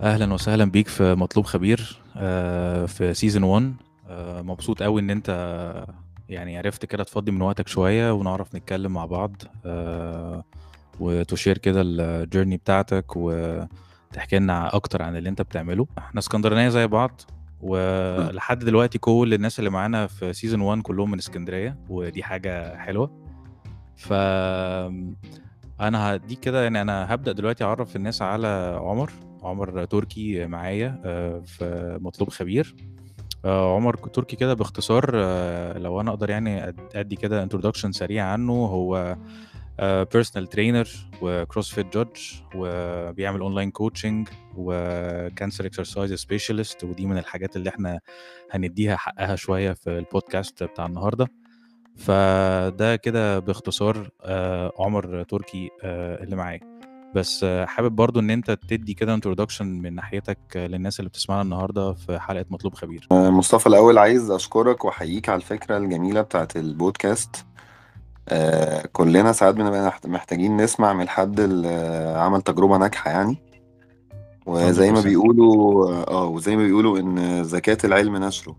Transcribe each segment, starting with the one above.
أهلًا وسهلًا بيك في مطلوب خبير آآ في season 1 آآ مبسوط أوي إن أنت يعني عرفت كده تفضّي من وقتك شوية ونعرف نتكلّم مع بعض آآ وتشير كده الjourney بتاعتك وتحكي لنا أكتر عن اللي أنت بتعمله. إحنا اسكندرانية زي بعض. ولحد دلوقتي كل الناس اللي معانا في season 1 كلّهم من اسكندرية ودي حاجة حلوة. ف آمم أنا هادّيك كده يعني أنا هابدأ دلوقتي أعرّف الناس على عُمر، عُمر تركي معايا آآ في مطلوب خبير. آآ عُمر تركي كده باختصار لو أنا أقدر يعني أدّي كده introduction سريع عنّه، هو personal trainer وCrossfit judge وبيعمل online coaching وcancer exercise specialist ودي من الحاجات اللي إحنا هندّيها حقّها شوية في الpodcast بتاع النهارده. فده كده باختصار عُمر تركي اللي معايا. بس حابب برضه إن أنت تدّي كده introduction من ناحيتك للناس اللي بتسمعنا النهارده في حلقة مطلوب خبير. آآ مصطفى الأول عايز أشكرك وأحييك على الفكرة الجميلة بتاعة البودكاست. آآ كُلّنا ساعات بنبقى محت محتاجين نسمع من حد ال عمل تجربة ناجحة يعني. وزي ما 100%. بيقولوا آه، وزي ما بيقولوا إن زكاة العلم نشره.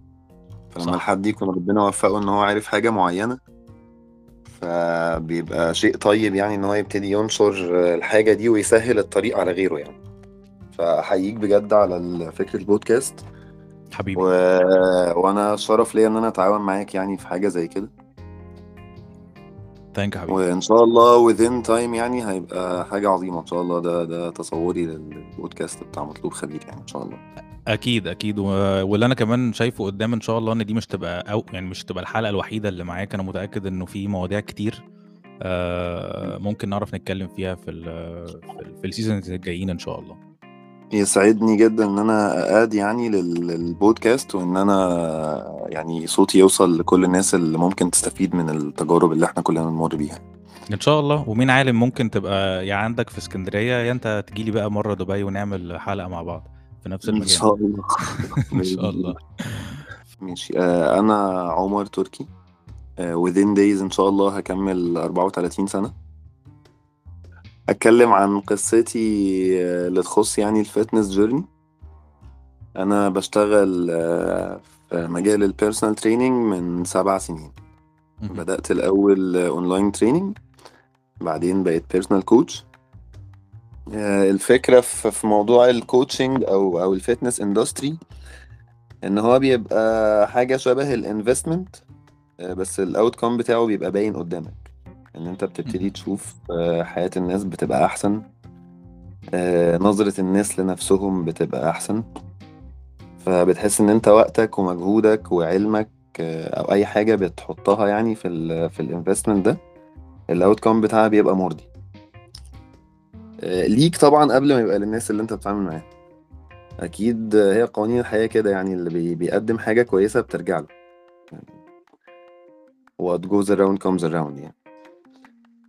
فلمّا صح. الحد يكون ربنا وفّقه إن هو عرف حاجة معيّنة فبيبقى شيء طيب يعني إن هو يبتدي ينشر الحاجة دي ويسهّل الطريق على غيره يعني. فأحييك بجد على ال فكرة البودكاست. حبيبي. و وأنا شرف ليّا إن أنا أتعاون معاك يعني في حاجة زي كده. You حبيبي. وإن شاء الله within time يعني هيبقى حاجة عظيمة إن شاء الله، ده ده تصوُّري للبودكاست بتاع مطلوب خبير يعني إن شاء الله. أكيد و واللي أنا كمان شايفه قدّام إن شاء الله إن دي مش تبقى أو يعني مش هتبقى الحلقة الوحيدة اللي معاك، أنا متأكد إنه في مواضيع كتير آآ ممكن نعرف نتكلّم فيها في ال في ال في الseasons الجايين إن شاء الله. يسعدني جدًا إن أنا أadd يعني لل للبودكاست وإن أنا يعني صوتي يوصل لكل الناس اللي ممكن تستفيد من التجارب اللي إحنا كُلّنا بنمُر بيها. إن شاء الله، ومين عالم ممكن تبقى يا عندك في اسكندرية، يا أنت تيجي لي بقى مرّة دبي ونعمل حلقة مع بعض في نفس المكان. شاء الله. إن شاء الله. ماشي. آآ أنا عُمر تركي آآ within days إن شاء الله هاكمّل 34 سَنة. أتكلّم عن قصتي اللي تخُص يعني الfitness journey. أنا باشتغل في مجال الpersonal training من 7 سنين. بدأت الأول online training بعدين بقيت personal coach. آآ الفكرة في موضوع الcoaching أو أو الfitness industry إن هو بيبقى حاجة شبه آآ بس الoutcome بتاعه بيبقى باين قدّامك. إن أنت بتبتدي. تشوف حياة الناس بتبقى أحسن. آآ نظرة الناس لنفسهم بتبقى أحسن. فبتحس إن أنت وقتك ومجهودك وعلمك أو أي حاجة بتحطّها يعني في ال في الinvestment ده الoutcome بتاعها بيبقى مُرضي. ليك طبعًا قبل ما يبقى للناس اللي أنت بتتعامل معاها. أكيد هي قوانين الحياة كده يعني اللي بي بيقدّم حاجة كويسة بترجع له. يعني what goes around comes around يعني.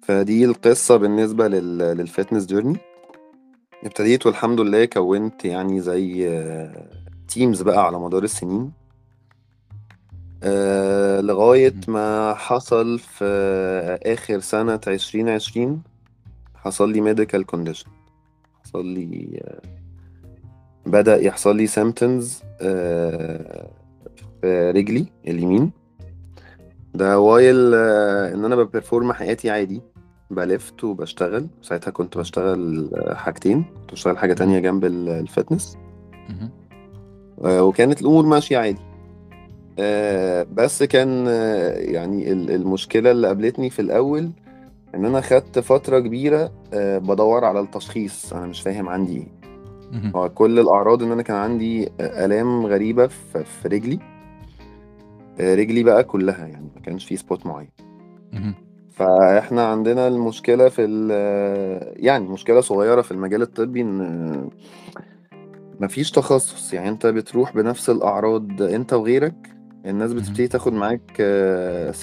فدي القصة بالنسبة لل للfitness journey. ابتديت والحمد لله كوّنت يعني زي teams بقى على مدار السنين. آآ لغاية. ما حصل في آخر سنة 2020 حصل لي medical condition. حصل لي بدأ يحصل لي symptoms آآ في رجلي اليمين. ده while إن أنا بperform حياتي عادي، بالِف وباشتغل، ساعتها كنت باشتغل حاجتين، كنت باشتغل حاجة. تانية جنب ال الfitness. اهم. آآ وكانت الأمور ماشية عادي. آآ بس كان يعني ال المشكلة اللي قابلتني في الأول إن أنا خدت فترة كبيرة آآ بادوّر على التشخيص، أنا مش فاهم عندي إيه. هو كل الأعراض إن أنا كان عندي آلام غريبة في رجلي. رجلي بقى كُلّها يعني ما كانش في spot معيّن. اهم. فإحنا عندنا المشكلة في ال يعني مشكلة صغيرة في المجال الطبي إن ما فيش تخصُّص، يعني أنت بتروح بنفس الأعراض أنت وغيرك، الناس. بتبتدي تاخد معاك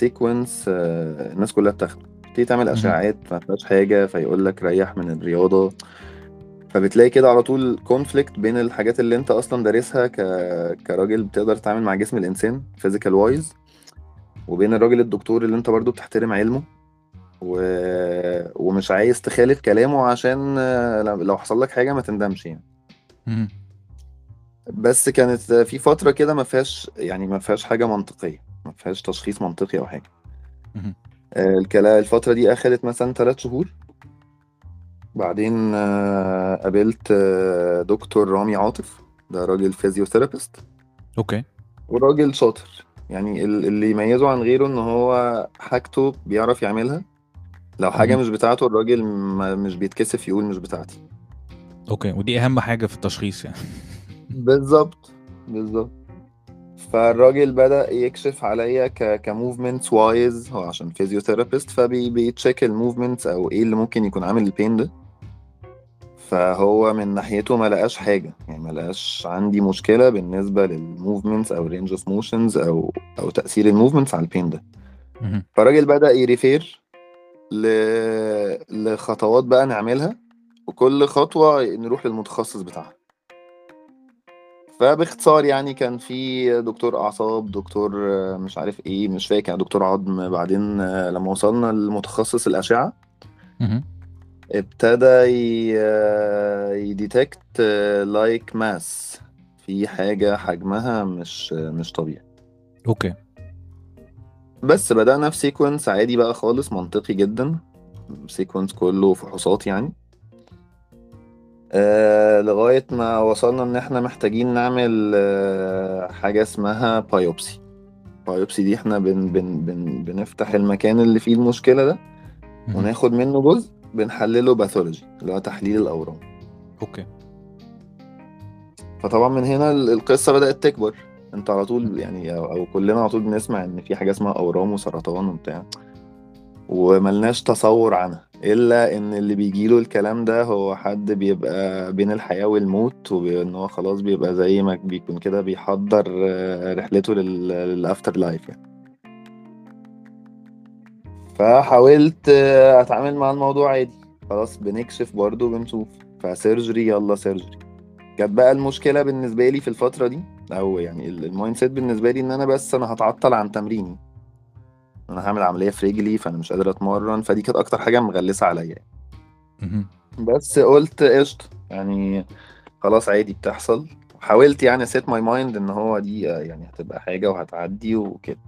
sequence الناس كُلّها بتاخده. تبتدي تعمل اهم. أشعّات ما فيهاش حاجة، فيقول لك ريّح من الرياضة. فبتلاقي كده على طول conflict بين الحاجات اللي أنت أصلًا دارسها ك كراجل بتقدر تتعامل مع جسم الإنسان physical wise وبين الراجل الدكتور اللي أنت برضه بتحترم علمه و ومش عايز تخالف كلامه عشان لو لو حصل لك حاجة ما تندمش يعني. اهم. بس كانت في فترة كده ما فيهاش يعني ما فيهاش حاجة منطقية ما فيهاش تشخيص منطقي أو حاجة مهم. آه، الكلا الفترة دي أخدت مثلا ثلاث شهور بعدين آه، قابلت آه، دكتور رامي عاطف ده راجل physiotherapist okay وراجل شاطر يعني ال- اللي يميزه عن غيره إن هو حاجته بيعرف يعملها لو حاجة مهم. مش بتاعته الراجل ما- مش بيتكسف يقول مش بتاعتي. okay ودي أهم حاجة في التشخيص يعني. بالظبط بالظبط. فالراجل بدأ يكشف عليا ك ك movements wise هو عشان physiotherapist فبي check ال movements أو إيه اللي ممكن يكون عامل ال pain ده. فهو من ناحيته ما لقاش حاجة يعني ما لقاش عندي مشكلة بالنسبة لل movements أو range of motions أو أو تأثير ال movements على ال pain ده. مهم. فالراجل بدأ ي refer ل... لخطوات بقى نعملها وكل خطوة نروح للمتخصص بتاعها. فباختصار يعني كان في دكتور أعصاب دكتور مش عارف إيه مش فاكر دكتور عظم بعدين لما وصلنا لمتخصص الأشعة. ابتدى ي detect like mass في حاجة حجمها مش مش طبيعي. okay. بس بدأنا في sequence عادي بقى خالص منطقي جدا. sequence كله فحوصات يعني. آه لغاية ما وصلنا إن إحنا محتاجين نعمل آه حاجة اسمها biopsy biopsy دي إحنا بن بن بن بنفتح المكان اللي فيه المشكلة ده. وناخد منه جزء بنحلله pathology اللي هو تحليل الأورام. okay. فطبعا من هنا ال- القصة بدأت تكبر. انت على طول يعني أو كلنا على طول بنسمع إن في حاجة اسمها أورام وسرطان وبتاع. وملناش تصور عنها إلا إن اللي بيجيله الكلام ده هو حد بيبقى بين الحياة والموت وإن هو خلاص بيبقى زي ما بيكون كده بيحضر آه، رحلته لل afterlife يعني. فحاولت آه، أتعامل مع الموضوع عادي. خلاص بنكشف برضه بنشوف. ف surgery يلا surgery كانت بقى المشكلة بالنسبة لي في الفترة دي أو يعني ال- ال mindset بالنسبة لي إن أنا بس أنا هتعطل عن تمريني أنا هعمل عملية في رجلي فأنا مش قادر أتمرن فدي كانت أكتر حاجة مغلسة عليا. بس قلت قشطة يعني خلاص عادي بتحصل حاولت يعني set my mind إن هو دي يعني هتبقى حاجة وهتعدي وكده.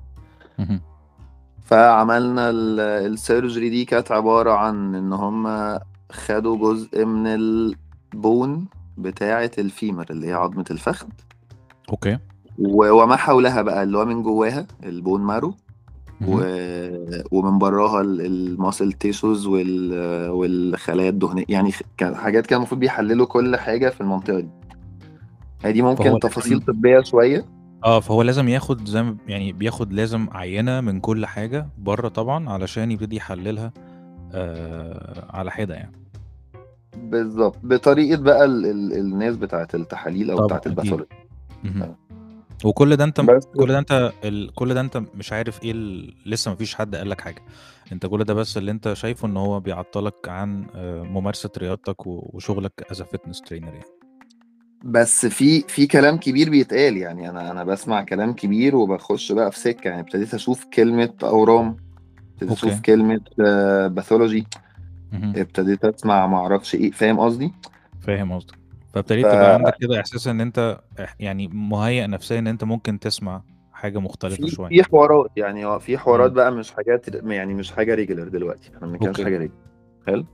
فعملنا ال- ال surgery دي كانت عبارة عن إن هما خدوا جزء من ال bone بتاعة ال femur اللي هي عظمة الفخذ. okay. وما حولها بقى اللي هو من جواها ال bone marrow. و... ومن براها ال muscle tissues وال... والخلايا الدهنية يعني حاجات كان المفروض بيحللوا كل حاجة في المنطقة دي. هي دي فهو ممكن تفاصيل لازم طبية شوية. آه فهو لازم ياخد زي ما يعني بياخد لازم عينة من كل حاجة بره طبعا علشان يبتدي يحللها آه على حدة يعني. بالظبط. بطريقة بقى ال... ال... الناس بتاعت التحاليل بتاعت أكيد. ال pathology مهم. وكل ده أنت بس. كل ده أنت ال... كل ده أنت مش عارف إيه ال... لسه مفيش حد قال لك حاجة. أنت كل ده بس اللي أنت شايفه إن هو بيعطلك عن آه، ممارسة رياضتك. وشغلك as fitness trainer يعني. بس في في كلام كبير بيتقال يعني. أنا أنا بسمع كلام كبير وبخش بقى في سكة يعني. ابتديت أشوف كلمة أورام ابتديت أشوف كلمة pathology مهم. ابتديت أسمع ما أعرفش إيه. فاهم قصدي؟ فاهم قصدك. فابتديت ف تبقى عندك كده إحساس إن أنت يعني مهيئ نفسيا إن أنت ممكن تسمع حاجة مختلفة في شوية. في حوارات يعني هو في حوارات. بقى مش حاجات يعني مش حاجة regular دلوقتي. إحنا ما بنتكلمش حاجة regular حلو.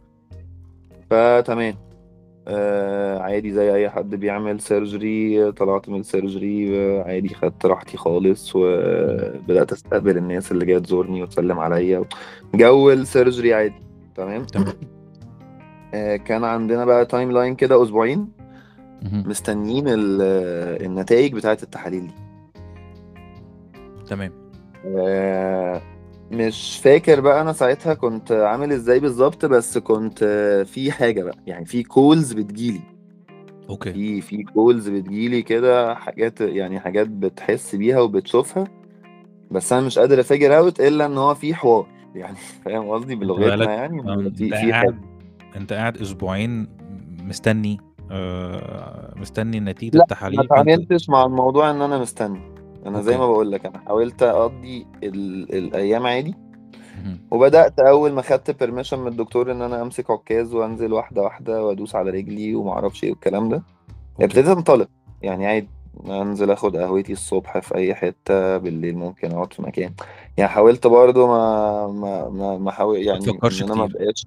فتمام آه عادي زي أي حد بيعمل surgery طلعت من ال surgery آه، عادي خدت راحتي خالص. وبدات أستقبل الناس اللي جاية تزورني وتسلم عليا. جو ال surgery عادي. تمام؟ تمام. آه كان عندنا بقى timeline كده أسبوعين. مستنيين النتائج بتاعة التحاليل دي. تمام. آه، مش فاكر بقى أنا ساعتها كنت عامل إزاي بالظبط بس كنت آه، في حاجة بقى يعني في calls بتجيلي. okay. في في calls بتجيلي كده حاجات يعني حاجات بتحس بيها وبتشوفها بس أنا مش قادر figure out إلا إن هو في حوار. يعني فاهم قصدي؟ بلغتنا يعني آه، في في قاعد انت قاعد أسبوعين مستني آه، مستني ما التحاليل. فأنت اتعاملتش مع الموضوع إن أنا مستني. أنا زي ما بقول لك أنا حاولت أقضي ال... الأيام عادي. وبدأت أول ما خدت بيرميشن من الدكتور إن أنا أمسك عكاز وأنزل واحدة واحدة وأدوس على رجلي وما أعرفش إيه والكلام ده. ابتديت أنطلق. يعني عادي. انزل اخد قهوتي الصبح في اي حتة بالليل ممكن اقعد في مكان. يعني حاولت برضو ما ما ما, ما حاول ما يعني تفكرش إن أنا ما كتير. بقاش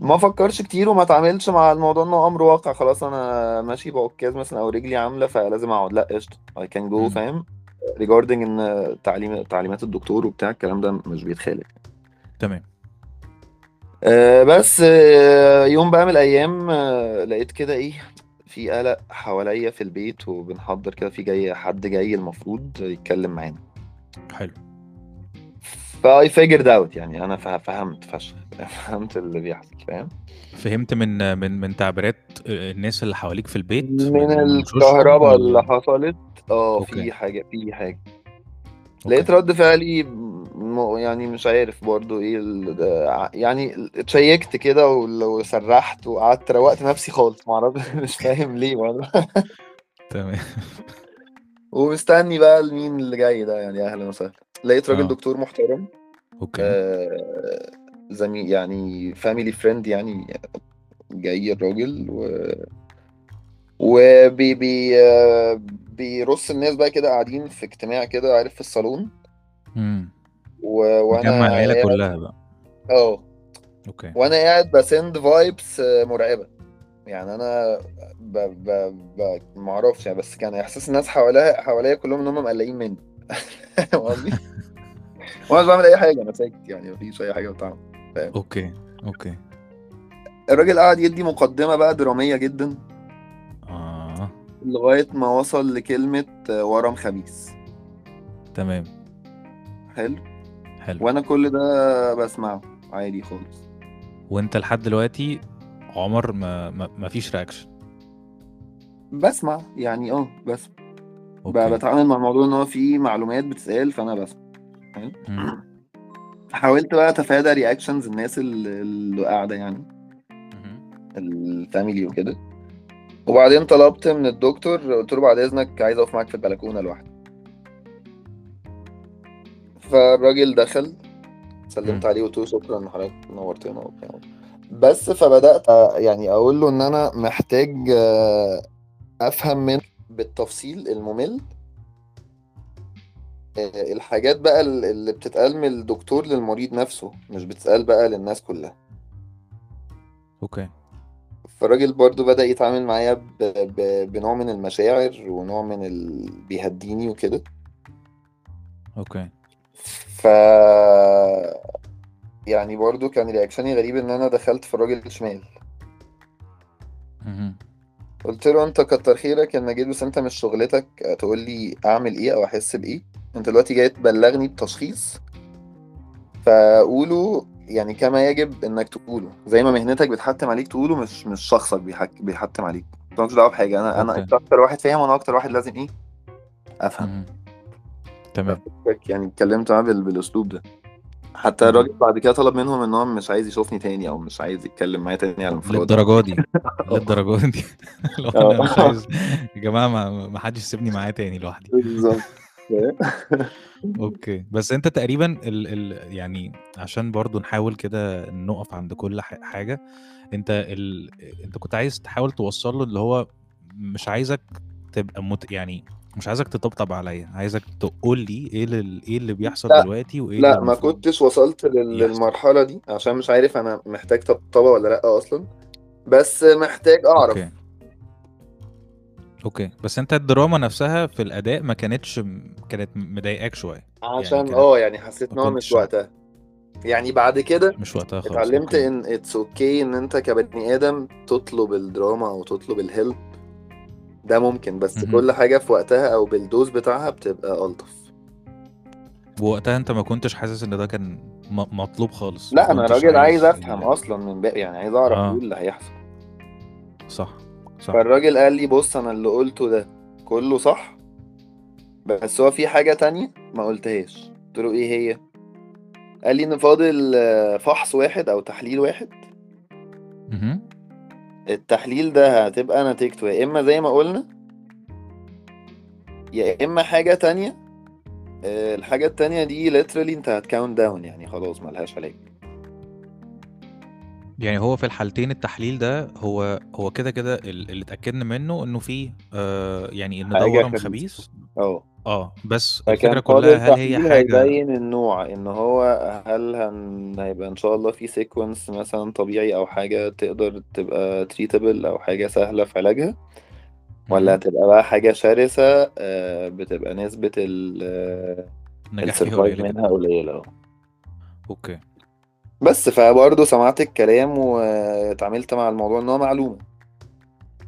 ما افكرش كتير وما اتعاملش مع الموضوع إنه أمر واقع. خلاص أنا ماشي بعكاز مثلا أو رجلي عاملة فلازم أقعد. لأ قشطة. Can go مم. فاهم؟ regarding إن تعليم تعليمات الدكتور وبتاع الكلام ده مش بيتخالف. تمام. أه بس أه يوم بقى من الأيام أه لقيت كده إيه في قلق حواليا في البيت وبنحضر كده في جاي حد جاي المفروض يتكلم معانا. حلو. فاي figured out يعني أنا فه- فهمت فشخ فهمت اللي بيحصل فاهم؟ فهمت من من من تعبيرات الناس اللي حواليك في البيت؟ من الكهرباء اللي حصلت. آه في حاجة في حاجة. لقيت okay رد فعلي يعني مش عارف برضو إيه يعني اتشيكت كده وسرحت وقعدت روقت نفسي خالص معرفش مش فاهم ليه والله تمام. ومستني بقى مين اللي جاي ده يعني أهلا وسهلا. لقيت راجل آه. دكتور محترم. okay. آه زميل يعني family friend يعني جاي الراجل و وبي بي آه، بيرص الناس بقى كده قاعدين في اجتماع كده عارف في الصالون. امم و... وأنا مجمع العيلة قاعد كلها بقى. آه. okay. وأنا قاعد ب send vibes مرعبة. يعني أنا ب... ب... ب... معرفش يعني بس كان إحساس الناس حواليا حواليا كلهم إن هم مقلقين مني. فاهم قصدي؟ وأنا مش بعمل أي حاجة أنا ساكت يعني مفيش أي حاجة بتعمل. فاهم؟ okay okay. الراجل قعد يدي مقدمة بقى درامية جدا. آه. لغاية ما وصل لكلمة ورم خبيث. تمام. حلو. حلو. وأنا كل ده بسمعه عادي خالص. وأنت لحد دلوقتي عمر ما ما, ما فيش reaction بسمع يعني آه بسمع بتعامل مع الموضوع إن هو في معلومات بتتقال فأنا بسمع. حاولت بقى أتفادى reactions الناس اللي قاعدة يعني. ال family وكده. وبعدين طلبت من الدكتور قلت له بعد إذنك عايز أقف معاك في البلكونة لوحدي. فالراجل دخل سلمت. عليه وقلت له شكرا ان حضرتك نورتنا وبتاع. بس فبدأت أ- يعني أقول له إن أنا محتاج آه، أفهم من بالتفصيل الممل آه، الحاجات بقى ال- اللي بتتقال من الدكتور للمريض نفسه مش بتتقال بقى للناس كلها. okay. فالراجل برضو بدأ يتعامل معايا ب... ب... بنوع من المشاعر ونوع من ال... بيهديني وكده. okay. ف يعني برضو كان reaction ي غريب إن أنا دخلت في الراجل شمال مهم. قلت له أنت كتر خيرك إنك جيت بس أنت مش شغلتك تقول لي أعمل إيه أو أحس بإيه؟ أنت دلوقتي جاي تبلغني بتشخيص. فقوله يعني كما يجب إنك تقوله. زي ما مهنتك بتحتم عليك تقوله مش مش شخصك بيحك... بيحتم عليك. انت مالكش دعوة بحاجة. أنا أنا أنت أكتر واحد فاهم وأنا أكتر واحد لازم إيه؟ أفهم. تمام. يعني اتكلمت معاه بال... بالاسلوب ده. حتى. الراجل بعد كده طلب منهم ان هو مش عايز يشوفني تاني أو مش عايز يتكلم معايا تاني على انفراد للدرجة دي؟ للدرجة دي؟ لو أنا مش آه. عايز يا جماعة ما, ما حدش يسيبني معاه تاني لوحدي. بالظبط. أوكي. بس أنت تقريبا ال ال يعني عشان برضو نحاول كده نقف عند كل ح- حاجة أنت ال أنت كنت عايز تحاول توصل له اللي هو مش عايزك تبقى مت يعني مش عايزك تطبطب عليا عايزك تقول لي إيه اللي إيه اللي بيحصل لا دلوقتي وإيه لا ما كنتش وصلت لل- يحصل. للمرحلة دي عشان مش عارف أنا محتاج طبطبة ولا لأ أصلا بس محتاج أعرف. أوكي. أوكي بس أنت الدراما نفسها في الأداء ما كانتش كانت مضايقاك شوية. يعني عشان كانت آه يعني حسيت إن هو مش وقتها. يعني بعد كده مش وقتها خالص اتعلمت إن it's okay إن أنت كبني آدم تطلب الدراما أو تطلب ال help ده ممكن بس مهم. كل حاجة في وقتها أو بال dose بتاعها بتبقى ألطف. ووقتها أنت ما كنتش حاسس إن ده كان مطلوب خالص؟ لا أنا راجل عايز أفهم ال... أصلا من باقي يعني عايز أعرف إيه آه اللي هيحصل. صح صح. فالراجل قال لي بص أنا اللي قلته ده كله صح بس هو في حاجة تانية ما قلتهاش. قلت له إيه هي؟ قال لي إن فاضل آه، فحص واحد أو تحليل واحد. مهم. التحليل ده هتبقى نتيجته يا إما زي ما قلنا يا إما حاجة تانية آه، الحاجة التانية دي literally أنت هت count down يعني خلاص ملهاش علاج. يعني هو في الحالتين التحليل ده هو هو كده كده ال- اللي اتأكدنا منه إنه فيه آه يعني إن ده حاجة ورم خبيث. آه. آه بس فكان فاضل كلها هل هي تحليل حاجة هيبين النوع إن هو هل هن... هيبقى إن شاء الله في sequence مثلا طبيعي أو حاجة تقدر تبقى treatable أو حاجة سهلة في علاجها ولا مهم. هتبقى بقى حاجة شرسة آه، بتبقى نسبة ال فيها ال survive قليلة جدا. منها قليلة. okay. بس فبرضه سمعت الكلام واتعاملت مع الموضوع إن هو معلومة.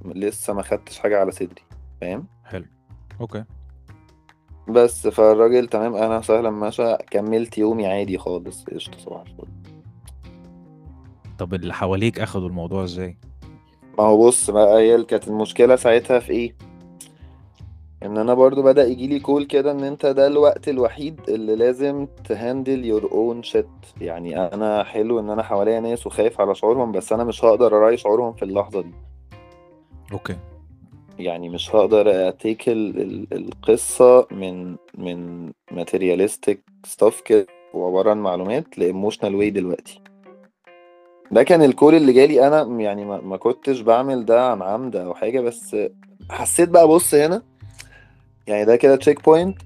لسه ما خدتش حاجة على صدري فاهم؟ حلو. أوكي. بس فالراجل تمام أنا سهلا ماشي كملت يومي عادي خالص. قشطة صباح الفل. طب اللي حواليك أخدوا الموضوع إزاي؟ ما هو بص بقى هي كانت المشكلة ساعتها في إيه؟ إن أنا برضو بدأ يجيلي call كده إن أنت ده الوقت الوحيد اللي لازم ت handle your own shit يعني أنا حلو إن أنا حواليا ناس وخايف على شعورهم بس أنا مش هقدر أراعي شعورهم في اللحظة دي. okay. يعني مش هقدر أتيك ال ال القصة من من materialistic stuff كده وعبارة عن معلومات ل emotional way دلوقتي. ده كان ال call اللي جالي أنا يعني ما, ما كنتش بعمل ده عن عمد أو حاجة بس حسيت بقى بص هنا يعني ده كده check point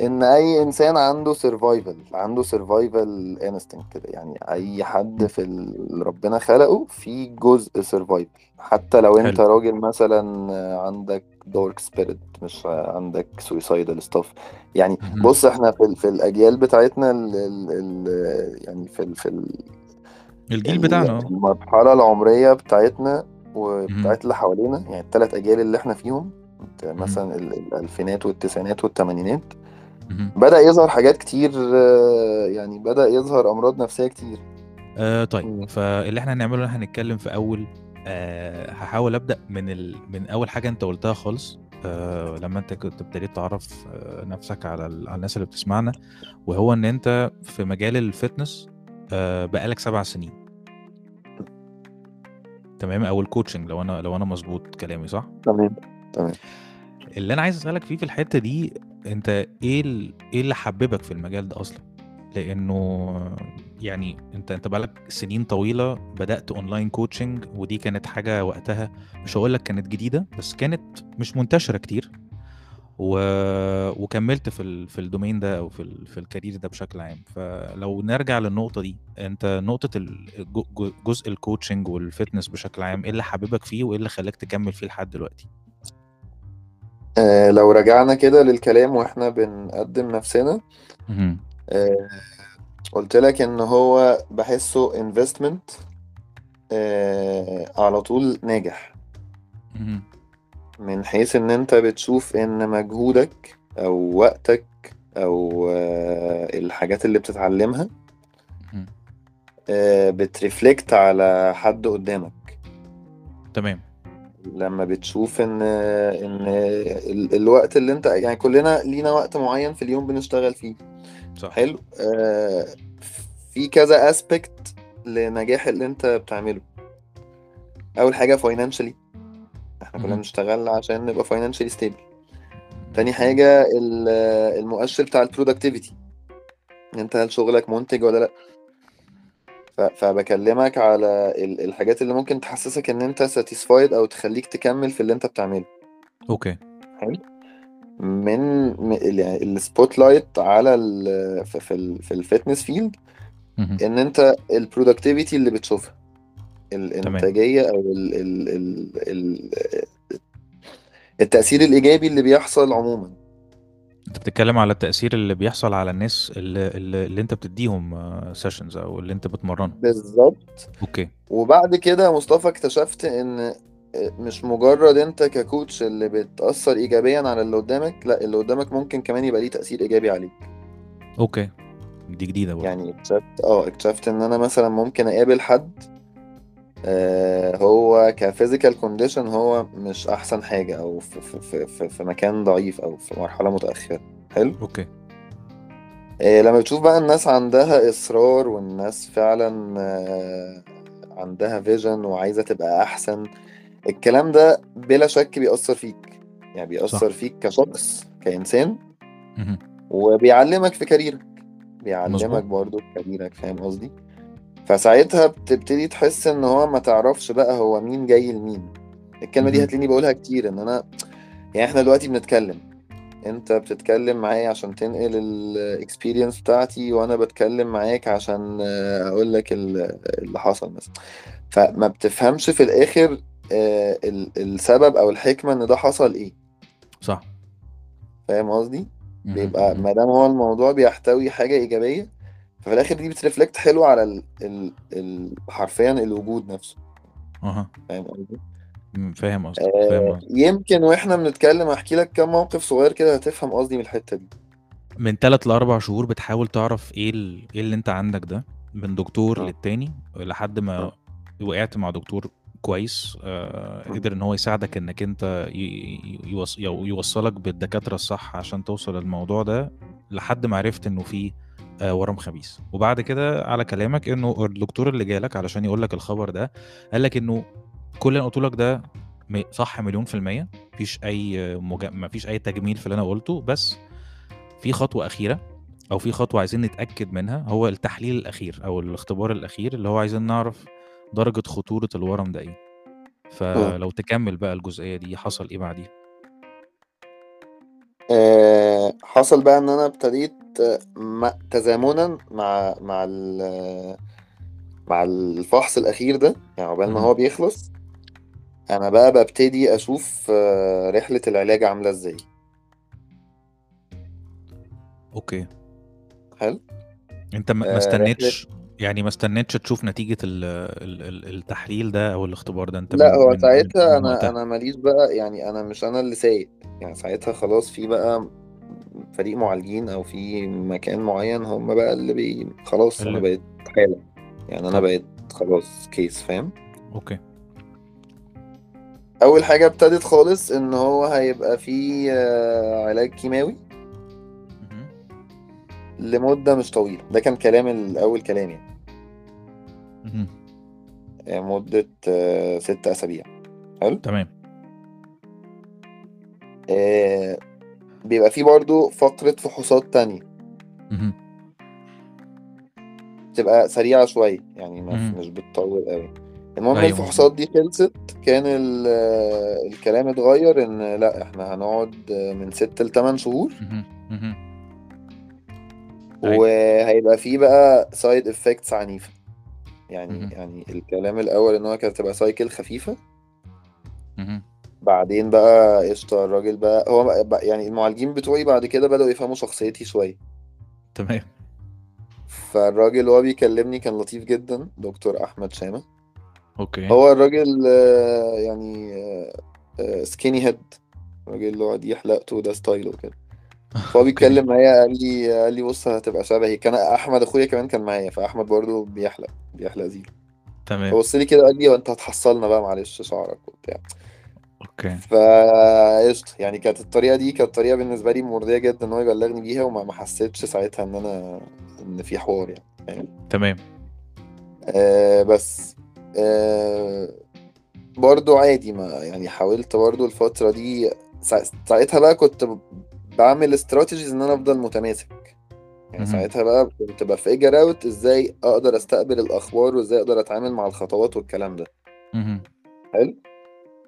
إن أي إنسان عنده survival عنده survival instinct كده يعني أي حد. في اللي ربنا خلقه في جزء سرفايفل حتى لو أنت حلو راجل مثلا عندك dark spirit مش عندك suicidal stuff يعني. بص إحنا في, ال- في الأجيال بتاعتنا ال ال ال يعني في ال في ال الجيل ال- بتاعنا آه المرحلة العمرية بتاعتنا مهم. وبتاعت اللي حوالينا يعني الثلاث أجيال اللي إحنا فيهم. مثلا ال- الألفينات والتسعينات والثمانينات. بدأ يظهر حاجات كتير آه، يعني بدأ يظهر أمراض نفسية كتير. آه طيب مم. فاللي إحنا هنعمله إحنا هنتكلم في أول آه هحاول أبدأ من ال... من أول حاجة أنت قلتها خالص آه لما أنت كنت ابتديت تعرف آه نفسك على, ال... على الناس اللي بتسمعنا وهو إن أنت في مجال ال fitness آه بقالك سبع سنين. تمام؟ أو ال coaching لو أنا لو أنا مظبوط كلامي صح؟ تمام. تمام. اللي أنا عايز أسألك فيه في الحتة دي أنت إيه. إيه اللي حببك في المجال ده أصلا؟ لأنه يعني أنت أنت بقالك سنين طويلة بدأت online coaching ودي كانت حاجة وقتها مش هقول لك كانت جديدة بس كانت مش منتشرة كتير. و... وكملت في ال... في ال domain ده أو في ال... في ال career ده بشكل عام. فلو نرجع للنقطة دي أنت نقطة ال- جو- جو- جزء ال coaching وال fitness بشكل عام إيه اللي حببك فيه وإيه اللي خلاك تكمل فيه لحد دلوقتي؟ آه، لو رجعنا كده للكلام وإحنا بنقدم نفسنا مهم. آه، قلت لك إن هو بحسه investment على طول ناجح مهم. من حيث إن أنت بتشوف إن مجهودك أو وقتك أو آه، الحاجات اللي بتتعلمها. آه، بترفلكت على حد قدامك تمام لما بتشوف إن إن ال- الوقت اللي أنت يعني كلنا لينا وقت معين في اليوم بنشتغل فيه. صح. حلو. آه، في كذا اسبكت لنجاح اللي أنت بتعمله. أول حاجة financially إحنا كلنا. بنشتغل عشان نبقى financially stable تاني حاجة ال- المؤشر بتاع ال productivity أنت هل شغلك منتج ولا لأ؟ ف- فبكلمك على ال- الحاجات اللي ممكن تحسسك إن أنت satisfied أو تخليك تكمل في اللي أنت بتعمله. okay. حلو. من يعني ال spotlight على ال في في, ال في ال fitness field. إن أنت ال productivity اللي بتشوفها. الإنتاجية أو ال ال ال ال التأثير الإيجابي اللي بيحصل عموما. انت بتتكلم على التأثير اللي بيحصل على الناس اللي, اللي, اللي انت بتديهم sessions أو اللي انت بتمرنهم. بالظبط. okay. وبعد كده يا مصطفى اكتشفت ان مش مجرد انت ك coach اللي بتأثر ايجابيا على اللي قدامك لا اللي قدامك ممكن كمان يبقى ليه تأثير إيجابي عليك. okay. دي جديدة برضه. يعني اكتشفت آه اكتشفت إن أنا مثلا ممكن أقابل حد آه هو ك physical condition هو مش أحسن حاجة أو في, في, في, في, مكان ضعيف أو في مرحلة متأخرة. حلو؟ okay. آه لما بتشوف بقى الناس عندها إصرار والناس فعلا آه عندها vision وعايزة تبقى أحسن الكلام ده بلا شك بيأثر فيك. يعني بيأثر صح. فيك كشخص كإنسان. وبيعلمك في career ك. بيعلمك مظبوط. برضو في كاريرك فاهم قصدي؟ فساعتها بتبتدي تحس إن هو ما تعرفش بقى هو مين جاي لمين الكلمة دي. هتلاقيني بقولها كتير إن أنا يعني إحنا دلوقتي بنتكلم أنت بتتكلم معايا عشان تنقل ال experience بتاعتي وأنا بتكلم معاك عشان أقول لك ال- اللي حصل مثلا فما بتفهمش في الآخر آه، ال- السبب أو الحكمة إن ده حصل إيه صح. فاهم قصدي بيبقى. ما دام هو الموضوع بيحتوي حاجة إيجابية ففي الآخر دي بترفلكت حلو على ال... ال... ال... حرفيا الوجود نفسه أها. فاهم قصدي؟ فاهم فاهم آه. يمكن وإحنا بنتكلم أحكي لك كام موقف صغير كده هتفهم قصدي من الحتة دي من 3 ل4 شهور بتحاول تعرف إيه ال إيه اللي أنت عندك ده، من دكتور آه. للتاني لحد ما آه. وقعت مع دكتور كويس آآ، إمم. قدر إن هو يساعدك يوص يو يوصّلك بالدكاترة الصح عشان توصل للموضوع ده، لحد ما عرفت إنه في آآ، ورم خبيث، وبعد كده على كلامك إنه الدكتور اللي جالك علشان يقول لك الخبر ده، قال لك إنه كل اللي أنا قُلته لك ده صح مليون في المِيّة، ما فيش أي مج ما فيش أي تجميل في اللي أنا قُلته، بس في خطوة أخيرة أو في خطوة عايزين نتأكد منها، هو التحليل الأخير أو الاختبار الأخير اللي هو عايزين نعرف درجة خطورة الورم ده إيه، آه. فلو تكمّل بقى الجزئية دي حصل إيه بعديها؟ حصل بقى إن أنا ابتديت تزامنًا مع مع مع الفحص الأخير ده، يعني عقبال ما. هو بيخلص، أنا بقى بابتدي أشوف رحلة العلاج عاملة إزاي. okay. حلو؟ أنت ما رحلة استنيتش يعني ما استنيتش تشوف نتيجة ال ال ال التحليل ده أو الاختبار ده، لأ، من هو ساعتها من أنا وقتها. أنا ما ليش بقى يعني أنا مش أنا اللي سايق، يعني ساعتها خلاص في بقى فريق معالجين أو في مكان معيّن هم بقى اللي بي خلاص اللي بقيت حالة، يعني طب بقيت خلاص case فاهم؟ أوكي. أول حاجة ابتدت خالص إن هو هيبقى في علاج كيماوي. لمدة مش طويلة، ده كان كلام ال أول كلام يعني. اهم. آآ، مدة 6 أسابيع، حلو؟ تمام. بيبقى في برضه فقرة فحوصات تانية. اهم. بتبقى سريعة شوية، يعني اهم. مش بتطوّل أوي. المهم أيوه الفحوصات. دي خلصت، كان ال الكلام اتغيّر إن لأ، إحنا هنقعد من 6 ل8 شهور. أيوه. وهيبقى في بقى side effects عنيفة. يعني. يعني الكلام الأول إن هو كانت هتبقى cycle خفيفة. بعدين بقى قشطة، الراجل بقى هو ب ب يعني المعالجين بتوعي بعد كده بدأوا يفهموا شخصيتي شوية. تمام. فالراجل وهو بيكلمني كان لطيف جدًا، دكتور أحمد شامة. أوكي. هو الراجل يعني آآ skinny head الراجل اللي يقعد يحلق ده ستايله كده. فهو. بيتكلم معايا قال لي قال لي: "بُص هتبقى شبهي." كان أحمد أخويا كمان كان معايا، فأحمد برضه بيحلق، بيحلق زيرو. تمام. فبَص لي كده وقال لي: "هو أنت هتحصّلنا بقى معلش شعرك." وبتاع. أوكي. فقشطة، يعني كانت الطريقة دي كانت طريقة بالنسبة لي مرضية جدًا إن هو يبلّغني بيها وما ما حسيتش ساعتها إن أنا إن في حوار يعني، فاهم؟ تمام. آآ، بس آآ، برضه عادي ما يعني حاولت برضه الفترة دي سا ساعتها بقى كنت ب باعمل strategies إن أنا أفضل متماسك. يعني. ساعتها بقى كنت بafigure out إزاي أقدر أستقبل الأخبار وإزاي أقدر أتعامل مع الخطوات والكلام ده. حلو؟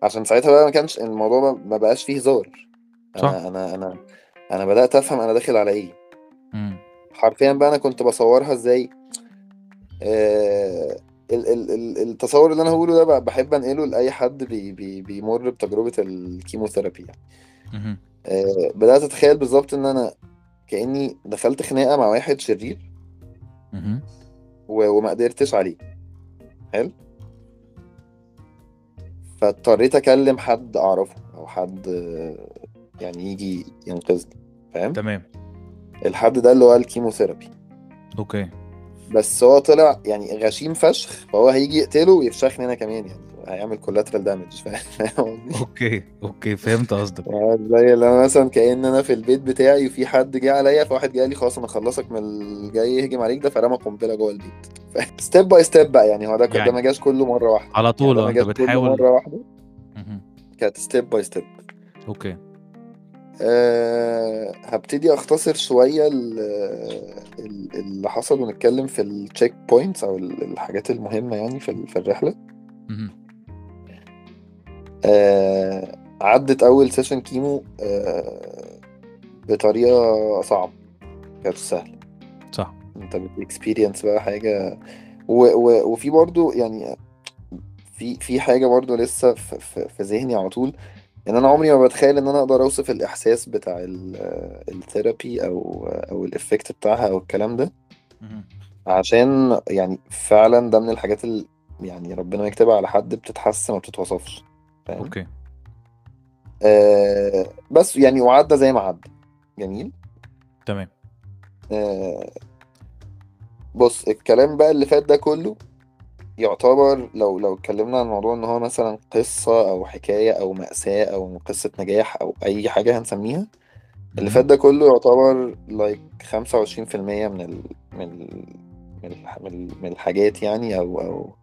عشان ساعتها بقى ما كانش الموضوع ما بقاش فيه هزار. صح. أنا أنا أنا أنا بدأت أفهم أنا داخل على. إمم. حرفيًا بقى أنا كنت ال ال ال التصوّر اللي أنا هاقوله ده ب باحب أنقله لأي حد بي بي بيمُر بتجربة الchemotherapy يعني. اهم. آآ، بدأت أتخيّل بالضبط إن أنا كإني دخلت خناقة مع واحد شرير وما قدرتش عليه. حلو؟ فاضطريت أكلم حد أعرفه أو حد يعني ييجي ينقذني، فاهم؟ تمام. الحد ده اللي هو الchemotherapy. أوكي. بس هو طلع يعني غشيم فشخ، فهو هييجي يقتله ويفشخني أنا كمان يعني، هيعمل collateral damage فاهم؟ أوكي، أوكي، فهمت قصدك. يعني زي اللي أنا مثلًا كأن أنا في البيت بتاعي وفي حد جه عليّا، فواحد جه قال لي: "خلاص أنا هاخلّصك من اللي جاي يهجم عليك ده." فرمى قنبلة جوّه البيت. step by step بقى يعني هو ده ك ده ما يعني جاش كلّه مرّة واحدة. على يعني طول ده آه، كلّه بتحاول مرّة واحدة. اهم. كانت step by step. أوكي. أه هبتدي أختصر ال- اللي حصل ونتكلم في ال check points أو ال- الحاجات المهمة يعني في في الرحلة أه عدت أول session chemo أه بطريقة صعبة. كانت سهلة. صح. انت بت experience بقى حاجة. و و وفي برضو يعني في في حاجة برضو لسه في, في, في ذهني على طول. ان أنا عمري ما بتخيل إن أنا أقدر أوصف الإحساس بتاع ال- therapy أو أو ال effect بتاعها أو الكلام ده. عشان يعني فعلا ده من الحاجات اللي يعني ربنا يكتبها على حد بتتحس ما بتتوصفش. فاهم؟ أوكي. آه بس يعني وعدى زي ما عدى. جميل؟ تمام. آه بص الكلام بقى اللي فات ده كله يعتبر لو لو اتكلمنا عن موضوع إن هو مثلا قصة أو حكاية أو مأساة أو قصة نجاح أو أي حاجة هنسميها اللي. فات ده كله يعتبر لايك 25% من ال من ال من الح- من ال- من الحاجات يعني أو أو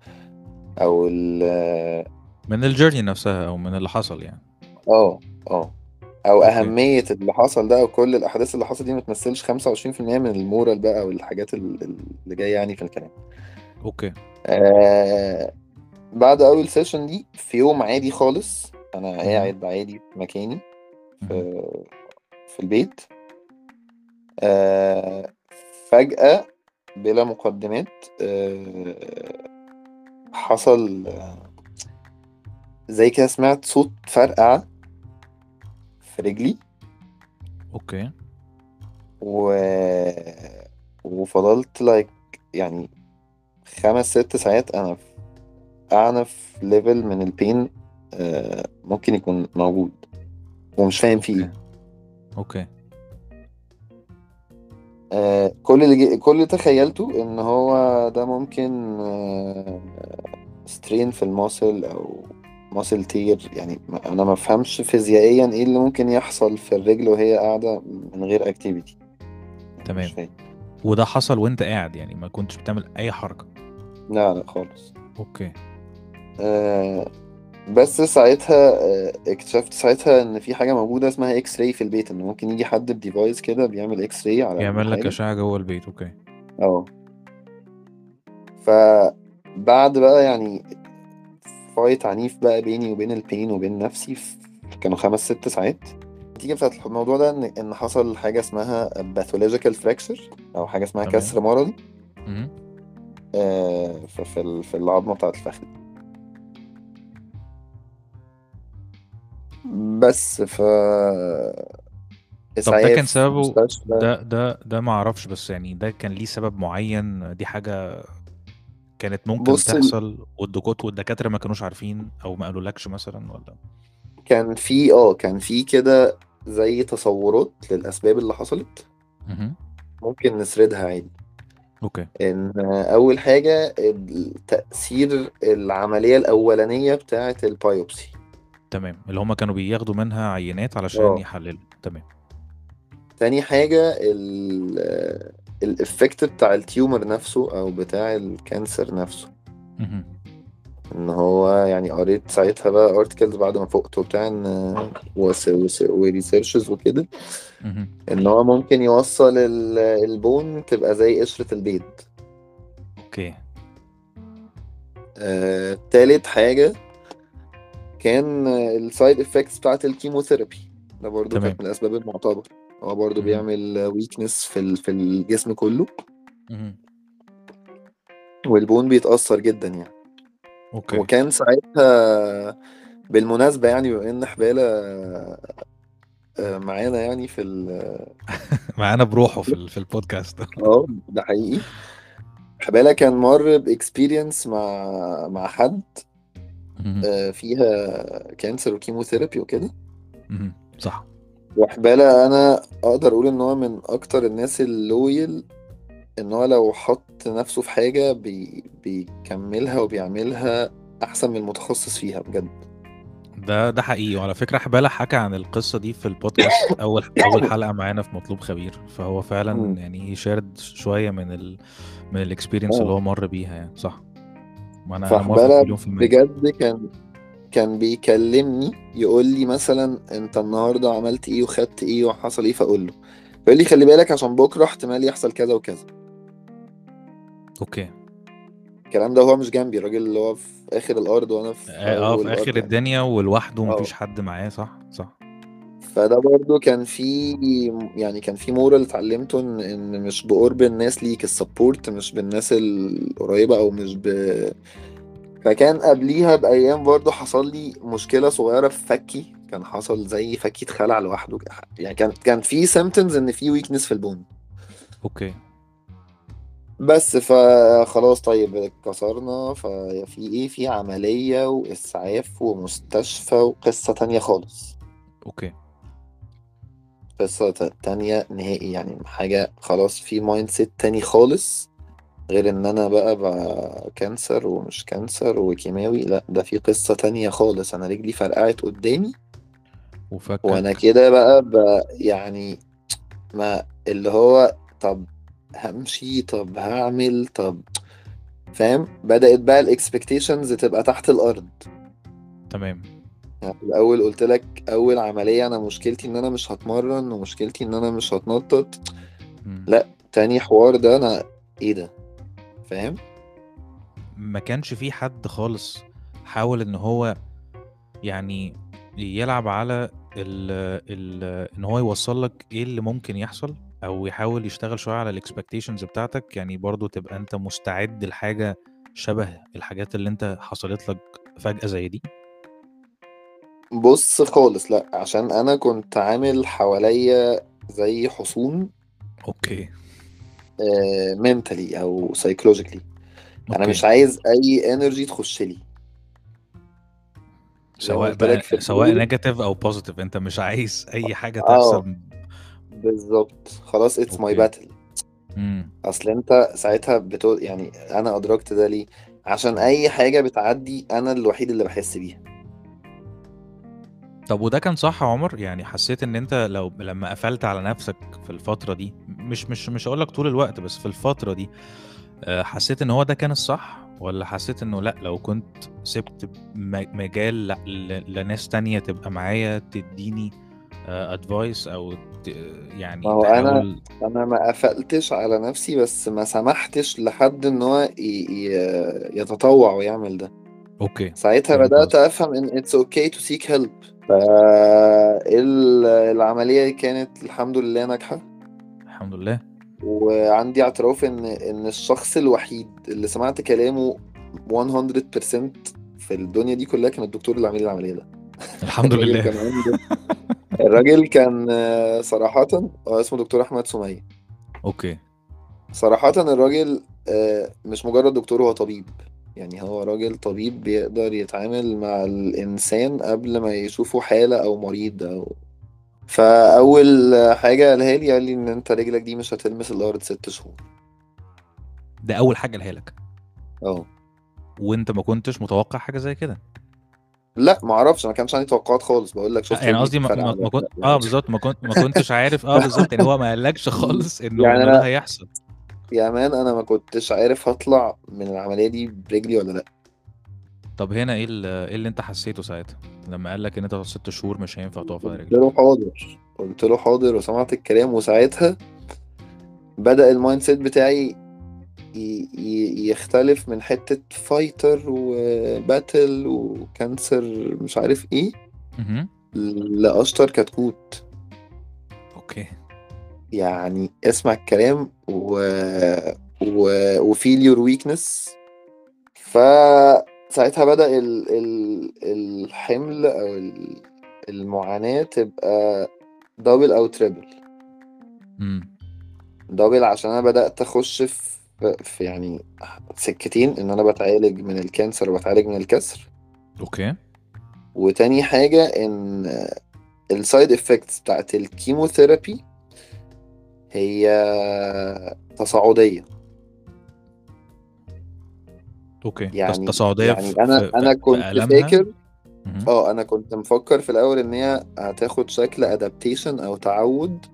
أو ال من ال journey نفسها أو من اللي حصل يعني. آه آه أو أهمية اللي حصل ده أو كل الأحداث اللي حصلت دي ما تمثلش 25% من ال moral بقى أو الحاجات ال- اللي جاية يعني في الكلام. أوكي. آه بعد أول session دي في يوم عادي خالص أنا. قاعد عادي في مكاني. في في البيت. آه فجأة بلا مقدمات آه حصل آه، زي كده سمعت صوت فرقعة في رجلي. أوكي. و... وفضلت like يعني خمس ست ساعات أنا في اعنف level من ال pain آه ممكن يكون موجود ومش فاهم فيه. أوكي. أوكي. آه كل اللي جي... كل اللي تخيلته إن هو ده ممكن آه strain في ال muscle أو muscle tear يعني أنا ما أفهمش فيزيائيا إيه اللي ممكن يحصل في الرجل وهي قاعدة من غير activity تمام. وده حصل وأنت قاعد يعني ما كنتش بتعمل أي حركة. لا لا خالص. أوكي. آه بس ساعتها آه اكتشفت ساعتها إن في حاجة موجودة اسمها X-ray في البيت إن ممكن يجي حد ب device كده بيعمل X-ray على يعمل لك أشعة جوه البيت أوكي. أه. فبعد بقى يعني fight عنيف بقى بيني وبين ال pain وبين نفسي كانوا خمس ست ساعات. النتيجة بتاعت الموضوع ده ان إن حصل حاجة اسمها pathological fracture أو حاجة اسمها تمام. كسر مرضي. آه، في في العظمة بتاعت الفخذ. بس ف طب ده كان سببه ده ده ده ما أعرفش بس يعني ده كان ليه سبب معين؟ دي حاجة كانت ممكن بص تحصل والدكتور والدكاترة ما كانوش عارفين أو ما قالولكش مثلا ولا؟ كان في آه كان في كده زي تصورات للأسباب اللي حصلت. مهم. ممكن نسردها عادي. أوكي. إن أول حاجة تأثير العملية الأولانية بتاعة ال biopsy. تمام. اللي هما كانوا بياخدوا منها عينات علشان آه. يحللوا. تمام. تاني حاجة ال effect بتاع ال tumor نفسه أو بتاع ال cancer نفسه. إن هو يعني قريت ساعتها بقى articles بعد ما فقت وبتاع إن و researches وكده. إن هو ممكن يوصل ال- bone تبقى زي قشرة البيض. أوكي. آه، تالت حاجة كان ال side effects بتاعت ال chemotherapy. ده برضو كانت من الأسباب المعتبر هو برضو مهم. بيعمل weakness في ال- في الجسم كله مهم. وال bone بيتأثر جدا يعني أوكي وكان ساعتها بالمناسبة يعني بما إن حبالة آه، معانا يعني في ال معانا بروحه في ال- في البودكاست آه ده حقيقي حبالة كان مر ب experience مع مع حد. آه، فيها cancer و chemotherapy وكده. صح وحبالة أنا أقدر أقول إن هو من أكتر الناس ال loyal إن هو لو حط نفسه في حاجة بي بيكملها وبيعملها أحسن من المتخصص فيها بجد. ده ده حقيقي. وعلى فكرة حبالة حكى عن القصة دي في البودكاست. أول أول حلقة معانا في مطلوب خبير. فهو فعلا مم. يعني شارد شوية من ال من experience اللي آه. هو مر بيها يعني. صح. ما موافق فحبالة بجد كان كان بيكلمني يقول لي مثلا أنت النهارده عملت إيه وخدت إيه وحصل إيه؟ فأقول له. فيقول لي خلي بالك عشان بكرة احتمال يحصل كذا وكذا. okay. الكلام ده هو مش جنبي الراجل اللي هو في آخر الأرض وأنا في آه آه، في آخر يعني الدنيا ولوحده آه. مفيش حد معاه صح؟ صح. فده برضو كان في يعني كان في moral اتعلمته إن إن مش بقرب الناس ليك ال support مش بالناس القريبة أو مش ب فكان قبليها بأيام برضو حصل لي مشكلة صغيرة في فكي. كان حصل زي فكي اتخلع لوحده. يعني كان كان في symptoms إن في weakness في ال bone. okay. بس فخلاص طيب اتكسرنا. ففي إيه؟ في عملية وإسعاف ومستشفى وقصة تانية خالص. okay. قصة ت- تانية نهائي. يعني حاجة خلاص في mindset تاني خالص. غير إن أنا بقى بقى cancer ومش cancer وكيماوي لأ ده في قصة تانية خالص. أنا رجلي فرقعت قدامي وأنا وفكك كده بقى, بقى يعني ما اللي هو طب همشي طب هعمل طب فاهم؟ بدأت بقى الاكسبكتيشنز تبقى تحت الأرض. تمام. يعني الأول قلت لك أول عملية أنا مشكلتي إن أنا مش هتمرن ومشكلتي إن أنا مش هتنطط. مم. لأ تاني حوار ده أنا إيه ده؟ فاهم؟ ما كانش في حد خالص حاول إن هو يعني يلعب على ال ال إن هو يوصل لك إيه اللي ممكن يحصل أو يحاول يشتغل شوية على ال expectations بتاعتك. يعني برضو تبقى أنت مستعد لحاجة شبه الحاجات اللي أنت حصلت لك فجأة زي دي. بص خالص لأ عشان أنا كنت عامل حواليا زي حصون. okay. mentally أو psychologically أنا مش عايز أي energy تخش لي. سواء بقى سواء negative أو positive أنت مش عايز أي حاجة آه تحصل بالظبط. خلاص it's my battle أصل أنت ساعتها بتو... يعني أنا أدركت ده ليه؟ عشان أي حاجة بتعدي أنا الوحيد اللي بحس بيها. طب وده كان صح يا عمر؟ يعني حسيت إن أنت لو لما قفلت على نفسك في الفترة دي مش مش مش هقول لك طول الوقت بس في الفترة دي آه، حسيت إن هو ده كان الصح؟ ولا حسيت إنه لأ لو كنت سبت مجال لناس تانية تبقى معايا تديني advice أو ت- ما يعني هو أنا أنا ما قفلتش على نفسي بس ما سمحتش لحد إن هو. يتطوع ويعمل ده. okay. ساعتها قصدك. أفهم إن it's okay to seek help فالعملية كانت الحمد لله ناجحة. الحمد لله. وعندي اعتراف إن إن الشخص الوحيد اللي سمعت كلامه 100% في الدنيا دي كلها كان الدكتور اللي عامل لي العملية ده. الحمد لله. كان عنده الراجل كان آه، صراحة هو اسمه دكتور أحمد سمية. أوكي. صراحة الراجل آه، مش مجرد دكتور هو طبيب. يعني هو راجل طبيب بيقدر يتعامل مع الإنسان قبل ما يشوفه حالة أو مريض أو فأول حاجة قالها لي قال لي إن أنت رجلك دي مش هتلمس الأرض ست شهور. ده أول حاجة قالها لك؟ آه. وأنت ما كنتش متوقع حاجة زي كده؟ لا معرفش أنا كانش عندي توقعات خالص بقول لك شفت يعني قصدي ما, ما, ما كنت آه بالظبط ما كنت ما كنتش عارف آه بالظبط يعني هو ما قالكش خالص انه يعني ده أنا هيحصل. يا مان أنا ما كنتش عارف هطلع من العملية دي برجلي ولا لأ. طب هنا إيه ال- إيه اللي انت حسيته ساعتها؟ لما قال لك ان انت ست شهور مش هينفع تقف على قلت له رجلك. حاضر قلت له حاضر وسمعت الكلام وساعتها بدأ ال mindset بتاعي يختلف من حتة fighter و battle و cancer مش عارف إيه مهم. لأشطر كتكوت. okay. يعني اسمع الكلام و... و... و feel your weakness فساعتها بدأ ال... ال... الحمل أو ال- المعاناة تبقى double أو triple double عشان أنا بدأت أخش في في يعني سكتين إن أنا بتعالج من ال cancer وبتعالج من الكسر. okay. وتاني حاجة إن ال side effects بتاعت ال chemotherapy هي تصاعدية. okay. يعني تصاعدية يعني في أنا في, أنا في كنت آلامها فاكر. آه أنا كنت مفكر في الأول إن هي هتاخد شكل adaptation أو تعود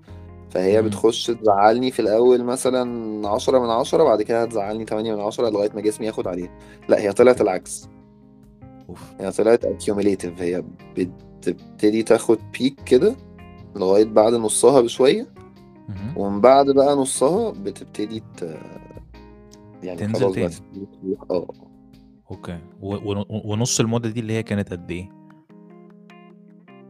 فهي مهم. بتخش تزعلني في الأول مثلا عشرة من عشرة بعد كده هتزعلني تمانية من عشرة لغاية ما جسمي ياخد عليها. لا هي طلعت العكس. أوف. يعني طلعت accumulative. هي بتبتدي تاخد بيك كده لغاية بعد نصها بشوية. مهم. ومن بعد بقى نصها بتبتدي ت... يعني تنزل خلاص تاني. آه. okay. و... و... ونص المدة دي اللي هي كانت قد إيه؟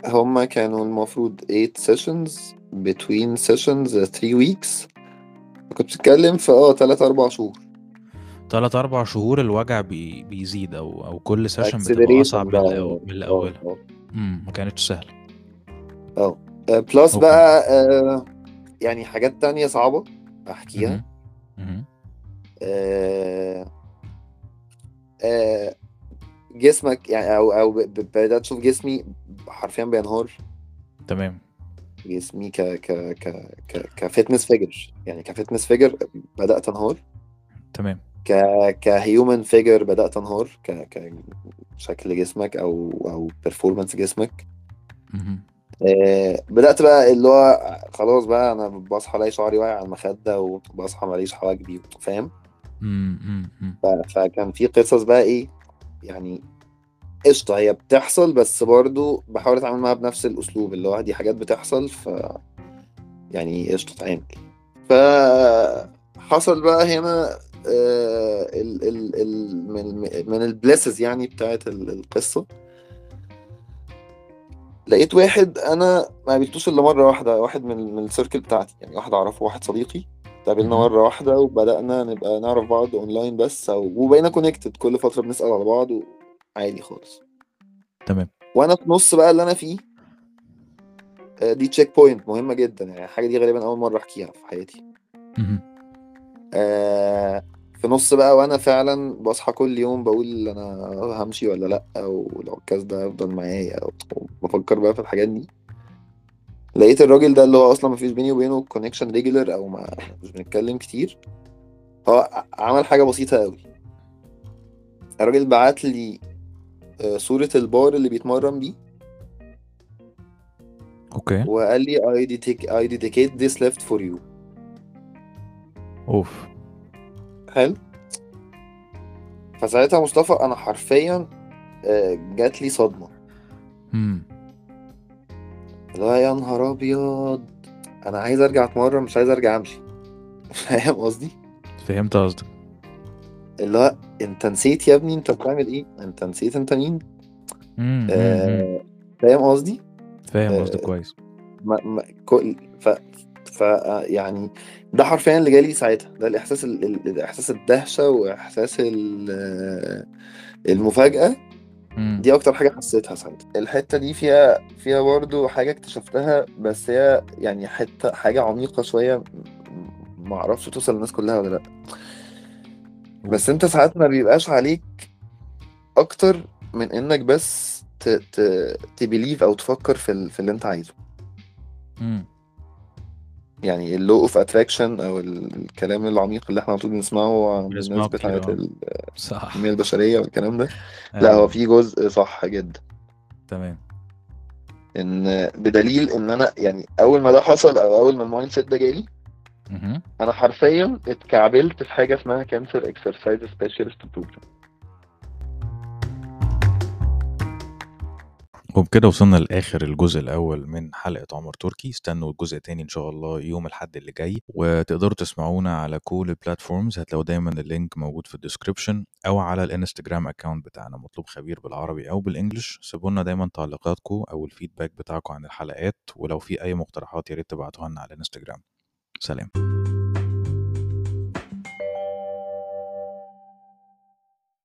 هما كانوا المفروض 8 sessions between sessions 3 weeks. كنت بتتكلم في آه 3 4 شهور. تلات أربع شهور الوجع بي... بيزيد أو أو كل session بتبقى أصعب من. من آه امم ما كانتش سهلة. آه. plus okay. بقى آه يعني حاجات تانية صعبة. مهم. آه آه جسمك يعني أو أو ب- ب- بدأت أشوف جسمي حرفيا بينهار تمام جسمي ك ك ك ك ك fitness figure يعني ك fitness figure بدأت أنهار تمام ك ك human figure بدأت أنهار ك كشكل جسمك أو أو performance جسمك مهم. آه، بدأت بقى اللي هو خلاص بقى أنا بصحى ألاقي شعري واقع على المخدة وبصحى ماليش حواجبي فاهم؟ فكان في قصص بقى إيه يعني قشطة هي بتحصل بس برضو بحاول أتعامل معاها بنفس الأسلوب اللي هو دي حاجات بتحصل ف يعني قشطة اتعامل فحصل بقى هنا آه، ال ال ال من من ال blesses يعني بتاعت ال- القصة. لقيت واحد أنا ما قابلتوش إلا مرة واحدة واحد من من ال circle بتاعتي يعني واحد أعرفه واحد صديقي اتقابلنا. مرة واحدة وبدأنا نبقى نعرف بعض اونلاين بس وبقينا connected كل فترة بنسأل على بعض عادي خالص تمام وأنا في نص بقى اللي أنا فيه آه، دي checkpoint مهمة جدا يعني الحاجة دي غالبا أول مرة أحكيها في حياتي. آه، في نص بقى وأنا فعلا بصحى كل يوم بقول أنا همشي ولا لأ أو لو الكانسر ده هيفضل معايا أو بفكر بقى في الحاجات دي. لقيت الراجل ده اللي هو أصلا مفيش بيني وبينه connection regular أو ما مش بنتكلم كتير. هو عمل حاجة بسيطة قوي الراجل بعت لي آه، صورة البار اللي بيتمرن بيه. okay. وقال لي I dedicate, I dedicate this lift for you. أوف. حلو. فساعتها مصطفى أنا حرفيا آه، جات لي صدمة. مم. اللي هو يا نهار أبيض أنا عايز أرجع أتمرن مش عايز أرجع أمشي. فاهم قصدي؟ فهمت قصدك. اللي هو أنت نسيت يا ابني أنت بتعمل إيه؟ أنت نسيت أنت مين. آه فاهم قصدي؟ فاهم آه، قصدك كويس. ما ما كل ف ف يعني ده حرفيا اللي جالي ساعتها ده الإحساس ال... ال- احساس الدهشة وإحساس ال- المفاجأة. دي أكتر حاجة حسيتها ساعتها الحتة دي فيها فيها برضو حاجة اكتشفتها بس هي يعني حتة حاجة عميقة شوية ما أعرفش توصل للناس كلها ولا لأ بس أنت ساعات ما بيبقاش عليك أكتر من إنك بس ت ت ت believe أو تفكر في. في اللي أنت عايزه. يعني ال law of attraction أو ال- الكلام العميق اللي إحنا على طول بنسمعه عن الناس بتاعت صح. التنميه البشرية والكلام ده. لا أيوة. هو في جزء صح جدا. تمام. إن بدليل إن أنا يعني أول ما ده حصل أو أول ما ال mindset ده جالي. أنا حرفيا اتكعبلت في حاجة اسمها cancer exercise specialist program وبكده وصلنا لآخر الجزء الأول من حلقة عمر تركي. استنوا الجزء التاني إن شاء الله يوم الحد اللي جاي. وتقدروا تسمعونا على كل ال platforms هتلاقوا دايما ال link موجود في ال description أو على ال Instagram account بتاعنا مطلوب خبير بالعربي أو بال English سيبونا دايما تعليقاتكم أو ال feedback بتاعكم عن الحلقات ولو في أي مقترحات يا ريت تبعتوها لنا على الإنستجرام. سلام.